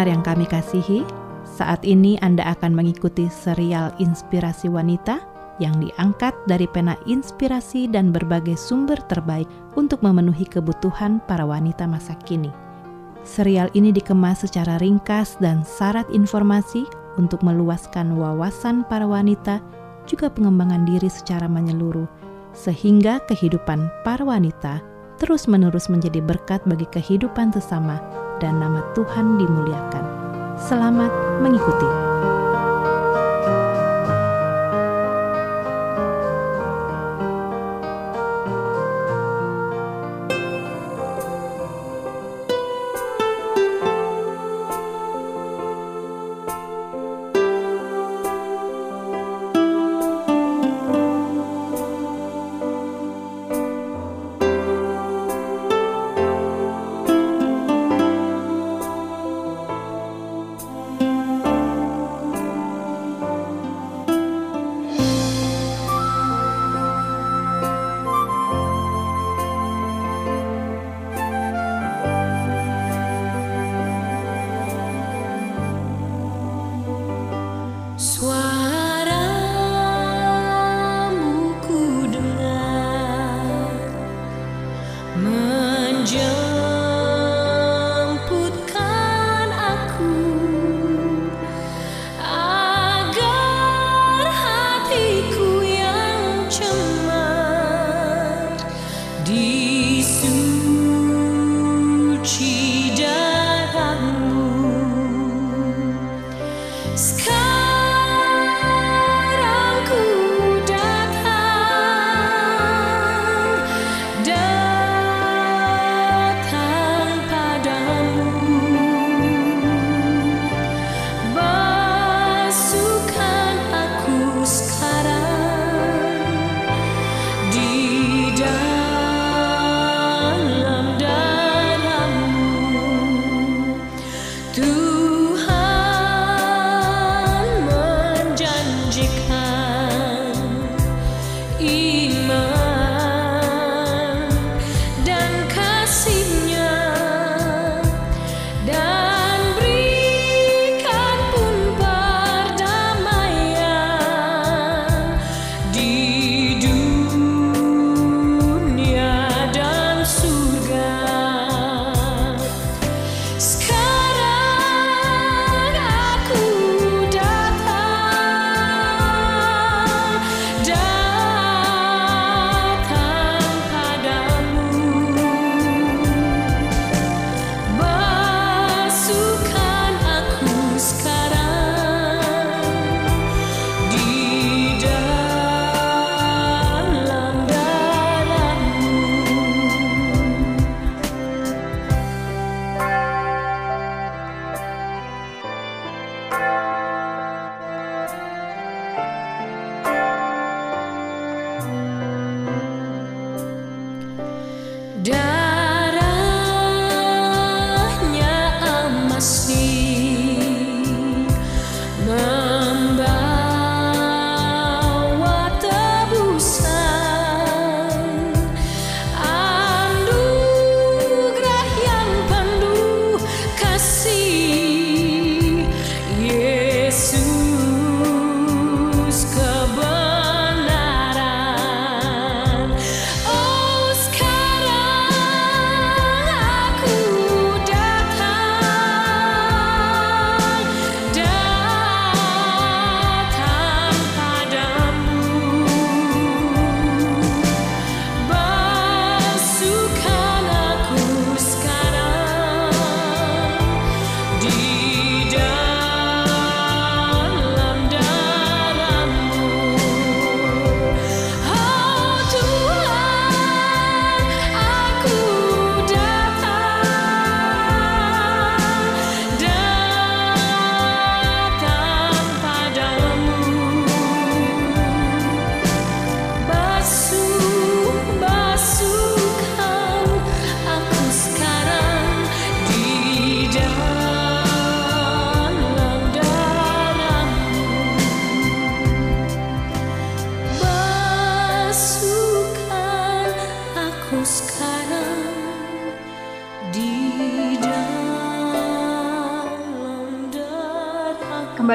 Pendengar yang kami kasihi, saat ini Anda akan mengikuti serial Inspirasi Wanita yang diangkat dari pena inspirasi dan berbagai sumber terbaik untuk memenuhi kebutuhan para wanita masa kini. Serial ini dikemas secara ringkas dan syarat informasi untuk meluaskan wawasan para wanita juga pengembangan diri secara menyeluruh sehingga kehidupan para wanita terus-menerus menjadi berkat bagi kehidupan sesama dan nama Tuhan dimuliakan. Selamat mengikuti.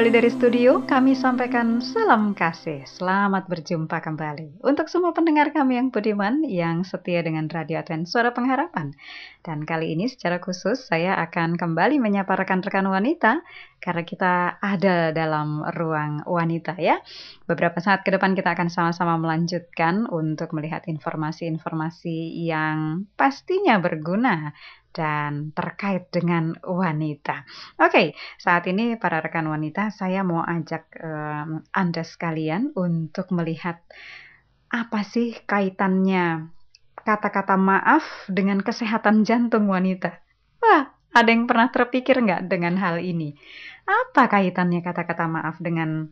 Kembali dari studio, kami sampaikan salam kasih. Selamat berjumpa kembali untuk semua pendengar kami yang budiman, yang setia dengan Radio Advent Suara Pengharapan. Dan kali ini secara khusus saya akan kembali menyapa rekan-rekan wanita karena kita ada dalam ruang wanita ya. Beberapa saat ke depan kita akan sama-sama melanjutkan untuk melihat informasi-informasi yang pastinya berguna dan terkait dengan wanita. Oke, okay, saat ini para rekan wanita, saya mau ajak um, Anda sekalian untuk melihat apa sih kaitannya kata-kata maaf dengan kesehatan jantung wanita. Wah, ada yang pernah terpikir nggak dengan hal ini? Apa kaitannya kata-kata maaf dengan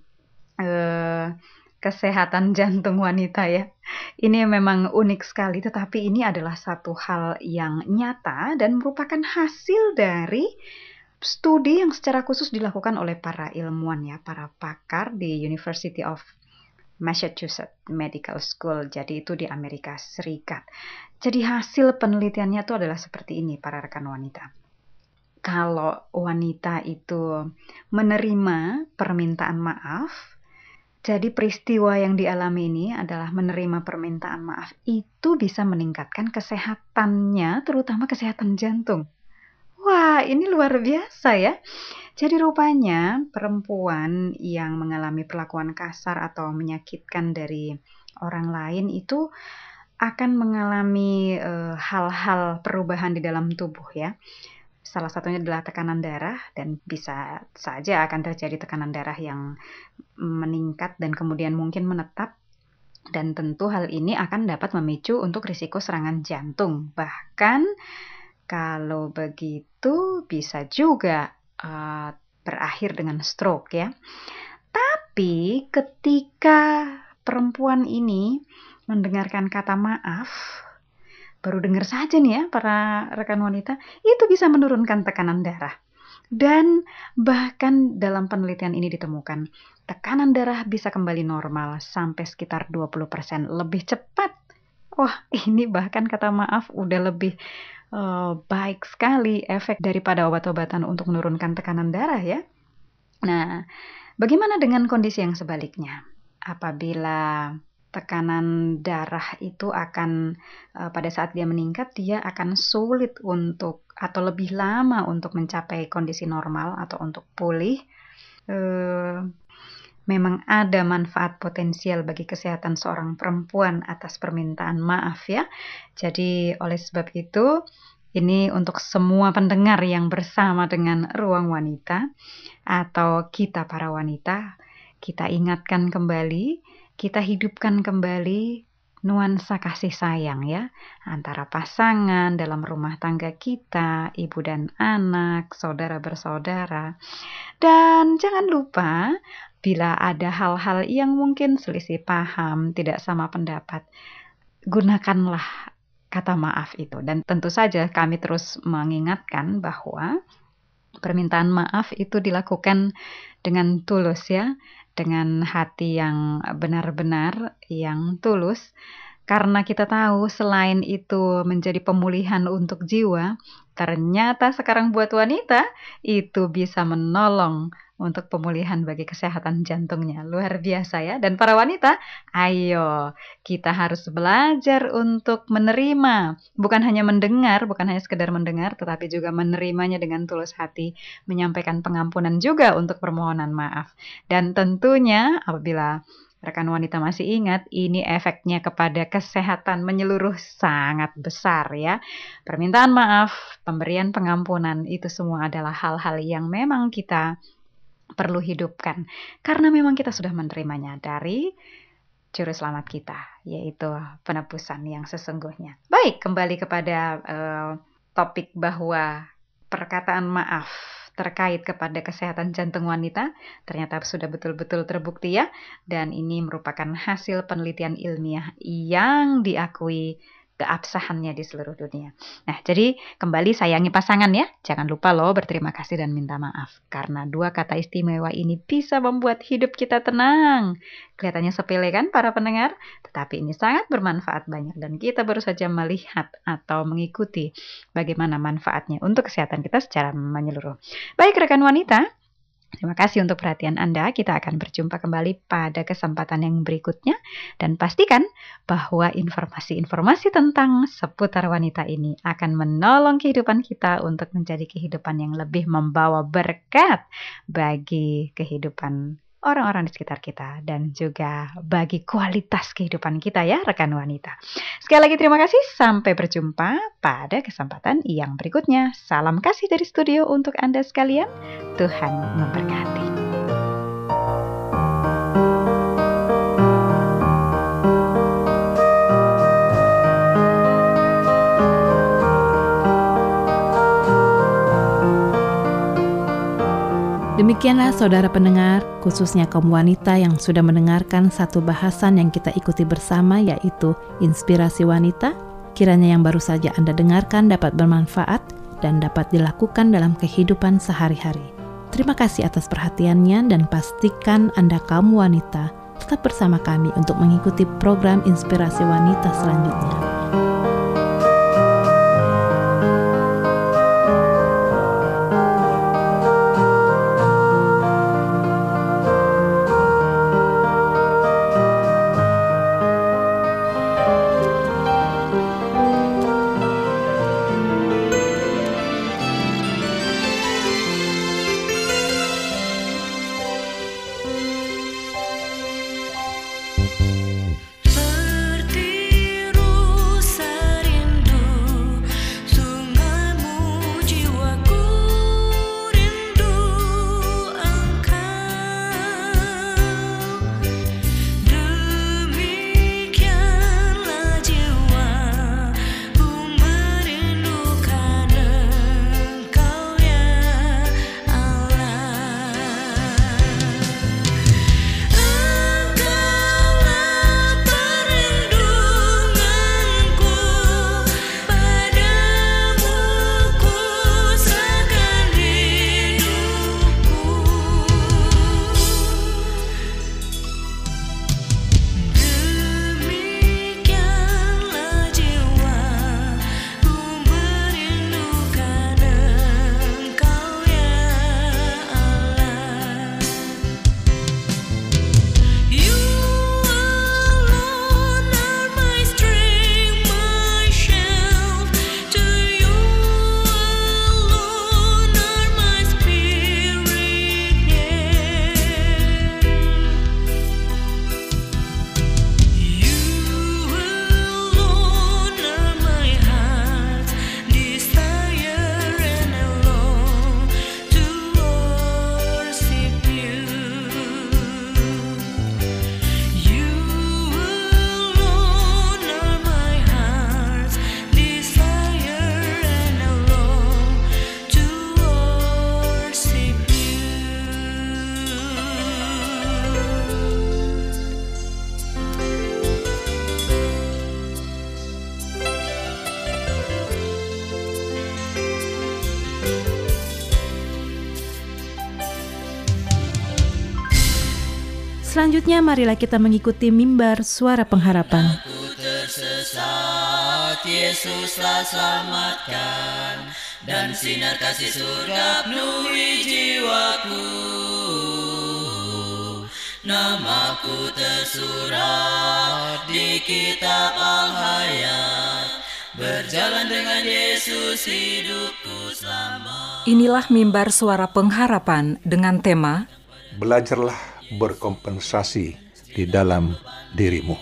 uh, kesehatan jantung wanita ya. Ini memang unik sekali, tetapi ini adalah satu hal yang nyata dan merupakan hasil dari studi yang secara khusus dilakukan oleh para ilmuwan ya, para pakar di University of Massachusetts Medical School. Jadi itu di Amerika Serikat. Jadi hasil penelitiannya itu adalah seperti ini para rekan wanita. Kalau wanita itu menerima permintaan maaf, jadi peristiwa yang dialami ini adalah menerima permintaan maaf itu bisa meningkatkan kesehatannya, terutama kesehatan jantung. Wah, ini luar biasa ya. Jadi rupanya perempuan yang mengalami perlakuan kasar atau menyakitkan dari orang lain itu akan mengalami eh, hal-hal uh, perubahan di dalam tubuh ya. Salah satunya adalah tekanan darah dan bisa saja akan terjadi tekanan darah yang meningkat dan kemudian mungkin menetap dan tentu hal ini akan dapat memicu untuk risiko serangan jantung. Bahkan kalau begitu bisa juga uh, berakhir dengan stroke ya. Tapi ketika perempuan ini mendengarkan kata maaf baru dengar saja nih ya para rekan wanita, itu bisa menurunkan tekanan darah. Dan bahkan dalam penelitian ini ditemukan, tekanan darah bisa kembali normal sampai sekitar 20% lebih cepat. Wah, ini bahkan kata maaf udah lebih uh, baik sekali efek daripada obat-obatan untuk menurunkan tekanan darah ya. Nah, bagaimana dengan kondisi yang sebaliknya? Apabila tekanan darah itu akan uh, pada saat dia meningkat dia akan sulit untuk atau lebih lama untuk mencapai kondisi normal atau untuk pulih. Uh, memang ada manfaat potensial bagi kesehatan seorang perempuan atas permintaan maaf ya. Jadi oleh sebab itu ini untuk semua pendengar yang bersama dengan ruang wanita atau kita para wanita, kita ingatkan kembali kita hidupkan kembali nuansa kasih sayang ya antara pasangan dalam rumah tangga kita, ibu dan anak, saudara bersaudara. Dan jangan lupa bila ada hal-hal yang mungkin selisih paham, tidak sama pendapat, gunakanlah kata maaf itu. Dan tentu saja kami terus mengingatkan bahwa permintaan maaf itu dilakukan dengan tulus ya dengan hati yang benar-benar yang tulus. Karena kita tahu selain itu menjadi pemulihan untuk jiwa, ternyata sekarang buat wanita itu bisa menolong untuk pemulihan bagi kesehatan jantungnya. Luar biasa ya. Dan para wanita, ayo kita harus belajar untuk menerima. Bukan hanya mendengar, bukan hanya sekedar mendengar, tetapi juga menerimanya dengan tulus hati. Menyampaikan pengampunan juga untuk permohonan maaf. Dan tentunya apabila rekan wanita masih ingat, ini efeknya kepada kesehatan menyeluruh sangat besar ya. Permintaan maaf, pemberian pengampunan, itu semua adalah hal-hal yang memang kita perlu hidupkan karena memang kita sudah menerimanya dari juru selamat kita yaitu penebusan yang sesungguhnya. Baik, kembali kepada uh, topik bahwa perkataan maaf terkait kepada kesehatan jantung wanita ternyata sudah betul-betul terbukti ya dan ini merupakan hasil penelitian ilmiah yang diakui keabsahannya di seluruh dunia. Nah, jadi kembali sayangi pasangan ya. Jangan lupa loh berterima kasih dan minta maaf. Karena dua kata istimewa ini bisa membuat hidup kita tenang. Kelihatannya sepele kan para pendengar? Tetapi ini sangat bermanfaat banyak dan kita baru saja melihat atau mengikuti bagaimana manfaatnya untuk kesehatan kita secara menyeluruh. Baik rekan wanita, Terima kasih untuk perhatian Anda. Kita akan berjumpa kembali pada kesempatan yang berikutnya. Dan pastikan bahwa informasi-informasi tentang seputar wanita ini akan menolong kehidupan kita untuk menjadi kehidupan yang lebih membawa berkat bagi kehidupan orang-orang di sekitar kita dan juga bagi kualitas kehidupan kita ya rekan wanita. Sekali lagi terima kasih sampai berjumpa pada kesempatan yang berikutnya. Salam kasih dari studio untuk Anda sekalian. Tuhan memberkati. Demikianlah saudara pendengar, khususnya kaum wanita yang sudah mendengarkan satu bahasan yang kita ikuti bersama yaitu inspirasi wanita. Kiranya yang baru saja Anda dengarkan dapat bermanfaat dan dapat dilakukan dalam kehidupan sehari-hari. Terima kasih atas perhatiannya dan pastikan Anda kaum wanita tetap bersama kami untuk mengikuti program inspirasi wanita selanjutnya. Selanjutnya marilah kita mengikuti mimbar suara pengharapan. Aku tersesat, Yesuslah selamatkan dan sinar kasih surga penuhi jiwaku. Namaku tersurat di kitab Al-Hayat Berjalan dengan Yesus hidupku selama Inilah mimbar suara pengharapan dengan tema Belajarlah berkompensasi di dalam dirimu.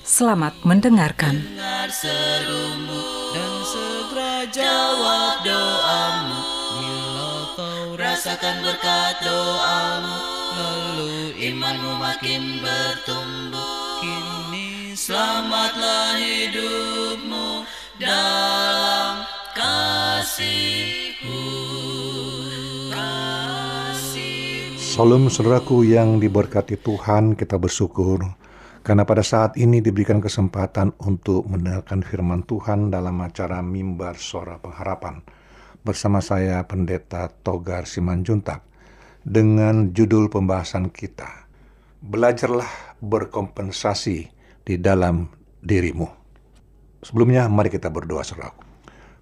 Selamat mendengarkan. dengar serumu dan segera jawab doamu bila kau rasakan berkat doamu lalu imanmu makin bertumbuh kini selamatlah hidupmu dalam kasihku kasih Salam saudaraku yang diberkati Tuhan, kita bersyukur Karena pada saat ini diberikan kesempatan untuk mendengarkan firman Tuhan dalam acara Mimbar Suara Pengharapan bersama saya Pendeta Togar Simanjuntak dengan judul pembahasan kita Belajarlah berkompensasi di dalam dirimu. Sebelumnya mari kita berdoa saudaraku.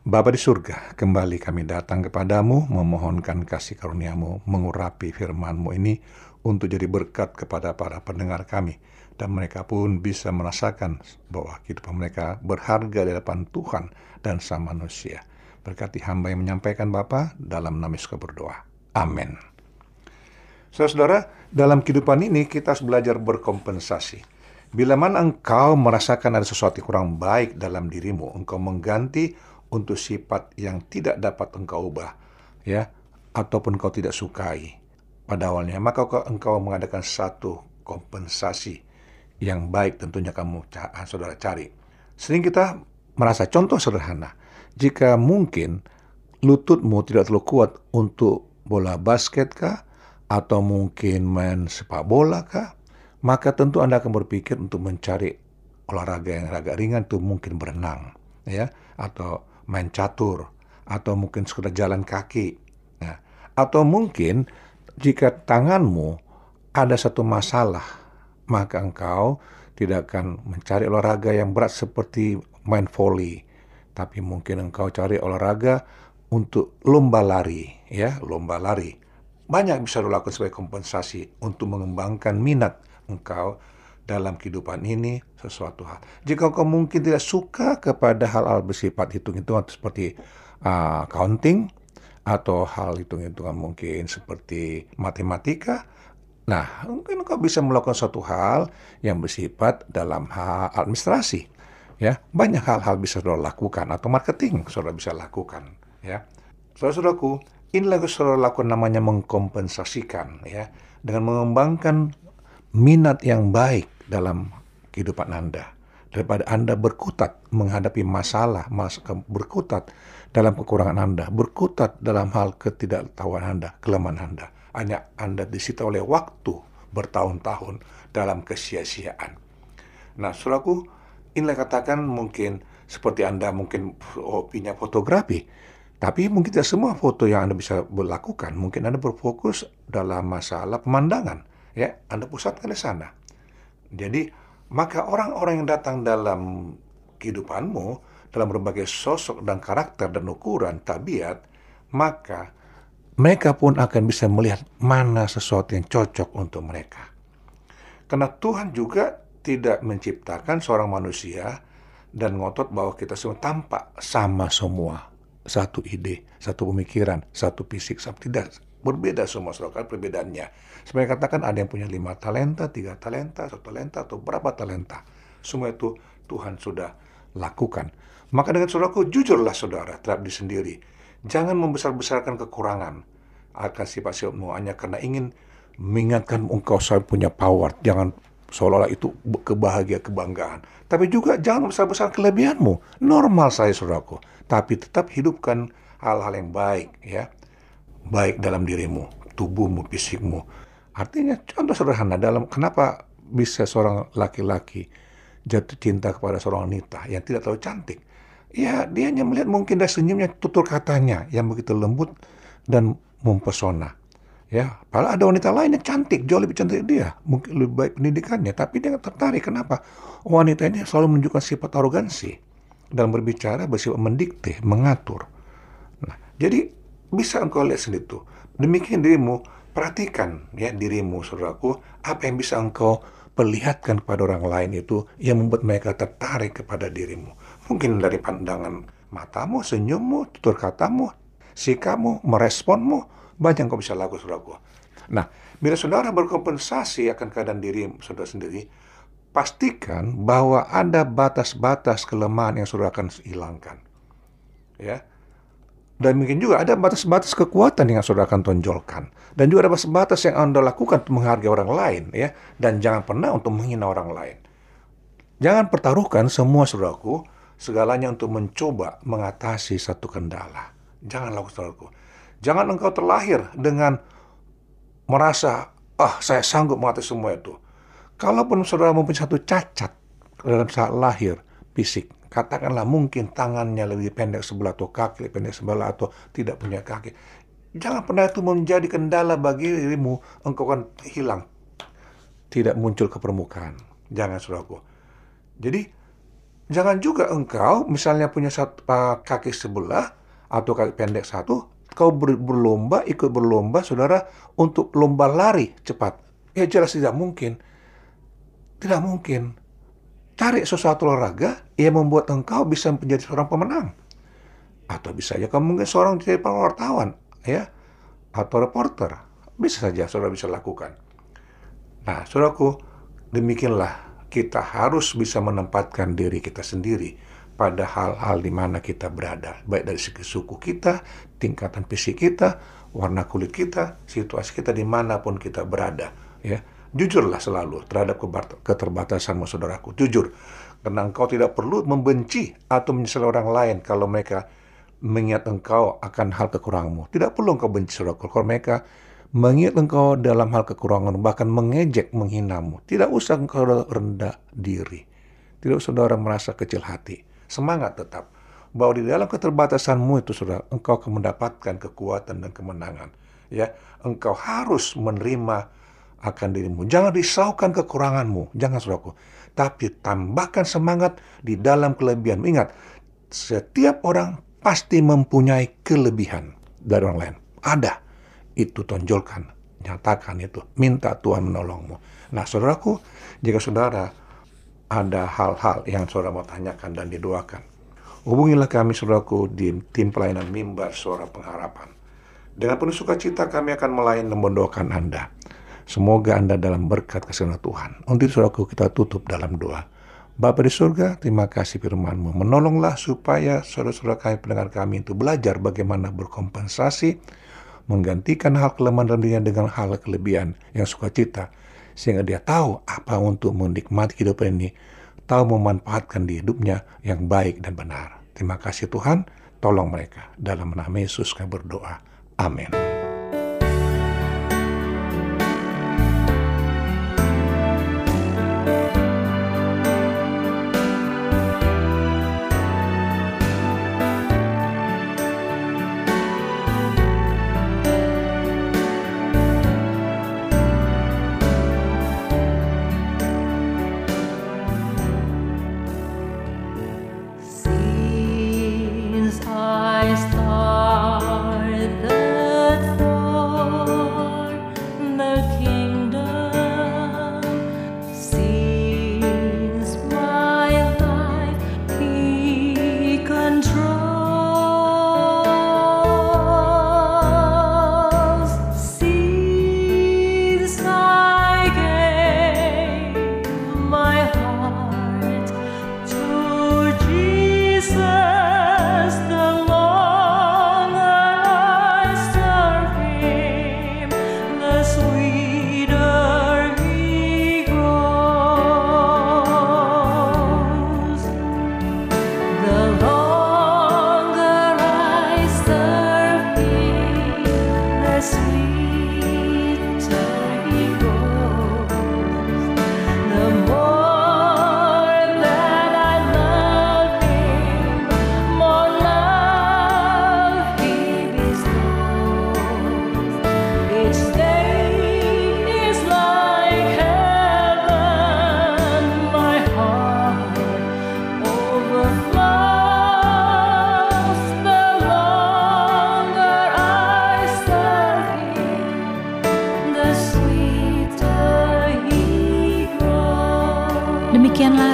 Bapa di surga, kembali kami datang kepadamu, memohonkan kasih karuniamu, mengurapi firmanmu ini untuk jadi berkat kepada para pendengar kami. Dan mereka pun bisa merasakan bahwa kehidupan mereka berharga di hadapan Tuhan dan sama manusia. Berkati hamba yang menyampaikan Bapa dalam nama Yesus berdoa. Amin. Saudara-saudara, dalam kehidupan ini kita harus belajar berkompensasi. Bila mana engkau merasakan ada sesuatu yang kurang baik dalam dirimu, engkau mengganti untuk sifat yang tidak dapat engkau ubah, ya, ataupun kau tidak sukai pada awalnya, maka engkau mengadakan satu kompensasi yang baik tentunya kamu ah, saudara cari. Sering kita merasa contoh sederhana, jika mungkin lututmu tidak terlalu kuat untuk bola basket kah, atau mungkin main sepak bola kah, maka tentu Anda akan berpikir untuk mencari olahraga yang agak ringan itu mungkin berenang, ya, atau main catur, atau mungkin sekedar jalan kaki. Nah, atau mungkin jika tanganmu ada satu masalah, maka engkau tidak akan mencari olahraga yang berat seperti main volley, tapi mungkin engkau cari olahraga untuk lomba lari, ya, lomba lari. Banyak bisa dilakukan sebagai kompensasi untuk mengembangkan minat engkau dalam kehidupan ini sesuatu hal. Jika kau mungkin tidak suka kepada hal-hal bersifat hitung-hitungan seperti uh, accounting atau hal hitung-hitungan mungkin seperti matematika, nah mungkin kau bisa melakukan suatu hal yang bersifat dalam hal administrasi. Ya, banyak hal-hal bisa saudara lakukan atau marketing saudara bisa lakukan. Ya, saudara-saudaraku, inilah yang saudara lakukan namanya mengkompensasikan ya dengan mengembangkan minat yang baik dalam kehidupan Anda daripada Anda berkutat menghadapi masalah, mas berkutat dalam kekurangan Anda, berkutat dalam hal ketidaktahuan Anda, kelemahan Anda. Hanya Anda disita oleh waktu bertahun-tahun dalam kesia-siaan. Nah, suraku, inilah katakan mungkin seperti Anda mungkin hobinya fotografi, tapi mungkin tidak semua foto yang Anda bisa lakukan. Mungkin Anda berfokus dalam masalah pemandangan, ya, Anda pusatkan di sana. Jadi, maka orang-orang yang datang dalam kehidupanmu, dalam berbagai sosok dan karakter dan ukuran tabiat, maka mereka pun akan bisa melihat mana sesuatu yang cocok untuk mereka. Karena Tuhan juga tidak menciptakan seorang manusia dan ngotot bahwa kita semua tampak sama semua. Satu ide, satu pemikiran, satu fisik, sama tidak berbeda semua saudara perbedaannya. Sebenarnya katakan ada yang punya lima talenta, tiga talenta, satu talenta, atau berapa talenta. Semua itu Tuhan sudah lakukan. Maka dengan saudaraku, jujurlah saudara terhadap diri sendiri. Jangan membesar-besarkan kekurangan akan sifat-sifatmu hanya karena ingin mengingatkan engkau saya punya power. Jangan seolah-olah itu kebahagiaan, kebanggaan. Tapi juga jangan besar-besar kelebihanmu. Normal saya saudaraku. Tapi tetap hidupkan hal-hal yang baik ya baik dalam dirimu, tubuhmu, fisikmu. Artinya contoh sederhana dalam kenapa bisa seorang laki-laki jatuh cinta kepada seorang wanita yang tidak terlalu cantik. Ya, dia hanya melihat mungkin dari senyumnya, tutur katanya yang begitu lembut dan mempesona. Ya, padahal ada wanita lain yang cantik, jauh lebih cantik dia, mungkin lebih baik pendidikannya, tapi dia tertarik. Kenapa? Wanita ini selalu menunjukkan sifat arogansi dalam berbicara, bersifat mendikte, mengatur. Nah, jadi bisa engkau lihat sendiri tuh. Demikian dirimu, perhatikan ya dirimu, saudaraku, apa yang bisa engkau perlihatkan kepada orang lain itu yang membuat mereka tertarik kepada dirimu. Mungkin dari pandangan matamu, senyummu, tutur katamu, sikapmu, meresponmu, banyak kau bisa lakukan, saudaraku. Nah, bila saudara berkompensasi akan keadaan diri saudara sendiri, pastikan bahwa ada batas-batas kelemahan yang saudara akan hilangkan. Ya, dan mungkin juga ada batas-batas kekuatan yang saudara akan tonjolkan. Dan juga ada batas-batas yang Anda lakukan untuk menghargai orang lain. ya. Dan jangan pernah untuk menghina orang lain. Jangan pertaruhkan semua saudaraku, segalanya untuk mencoba mengatasi satu kendala. Jangan lakukan saudaraku. Jangan engkau terlahir dengan merasa, ah saya sanggup mengatasi semua itu. Kalaupun saudara mempunyai satu cacat dalam saat lahir fisik, katakanlah mungkin tangannya lebih pendek sebelah atau kaki lebih pendek sebelah atau tidak punya kaki. Jangan pernah itu menjadi kendala bagi dirimu, engkau akan hilang. Tidak muncul ke permukaan. Jangan saudaraku. Jadi, jangan juga engkau misalnya punya satu kaki sebelah atau kaki pendek satu, kau ber, berlomba, ikut berlomba, saudara, untuk lomba lari cepat. Ya jelas tidak mungkin. Tidak mungkin. Cari sesuatu olahraga yang membuat engkau bisa menjadi seorang pemenang. Atau bisa saja kamu mungkin seorang jadi wartawan, ya, atau reporter. Bisa saja saudara bisa lakukan. Nah, saudaraku, demikianlah kita harus bisa menempatkan diri kita sendiri pada hal-hal di mana kita berada, baik dari segi suku kita, tingkatan fisik kita, warna kulit kita, situasi kita di mana pun kita berada. Ya, jujurlah selalu terhadap keterbatasanmu, saudaraku. Jujur, karena engkau tidak perlu membenci atau menyesal orang lain kalau mereka mengingat engkau akan hal kekuranganmu. Tidak perlu engkau benci, saudaraku. Kalau mereka mengingat engkau dalam hal kekurangan, bahkan mengejek, menghinamu. Tidak usah engkau rendah diri. Tidak usah saudara merasa kecil hati semangat tetap bahwa di dalam keterbatasanmu itu sudah engkau akan mendapatkan kekuatan dan kemenangan. Ya, engkau harus menerima akan dirimu. Jangan risaukan kekuranganmu, jangan saudaraku. Tapi tambahkan semangat di dalam kelebihan. Ingat, setiap orang pasti mempunyai kelebihan dari orang lain. Ada. Itu tonjolkan, nyatakan itu. Minta Tuhan menolongmu. Nah, saudaraku, jika saudara ada hal-hal yang saudara mau tanyakan dan didoakan, hubungilah kami saudaraku di tim pelayanan mimbar suara pengharapan. Dengan penuh sukacita kami akan melayani dan mendoakan Anda. Semoga Anda dalam berkat kasih Tuhan. Untuk saudaraku kita tutup dalam doa. Bapa di surga, terima kasih firman-Mu. Menolonglah supaya saudara-saudara kami pendengar kami itu belajar bagaimana berkompensasi, menggantikan hal kelemahan dan dunia dengan hal kelebihan yang sukacita sehingga dia tahu apa untuk menikmati kehidupan ini, tahu memanfaatkan di hidupnya yang baik dan benar. Terima kasih Tuhan, tolong mereka. Dalam nama Yesus kami berdoa. Amin.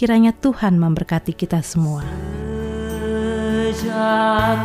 Kiranya Tuhan memberkati kita semua. Sejak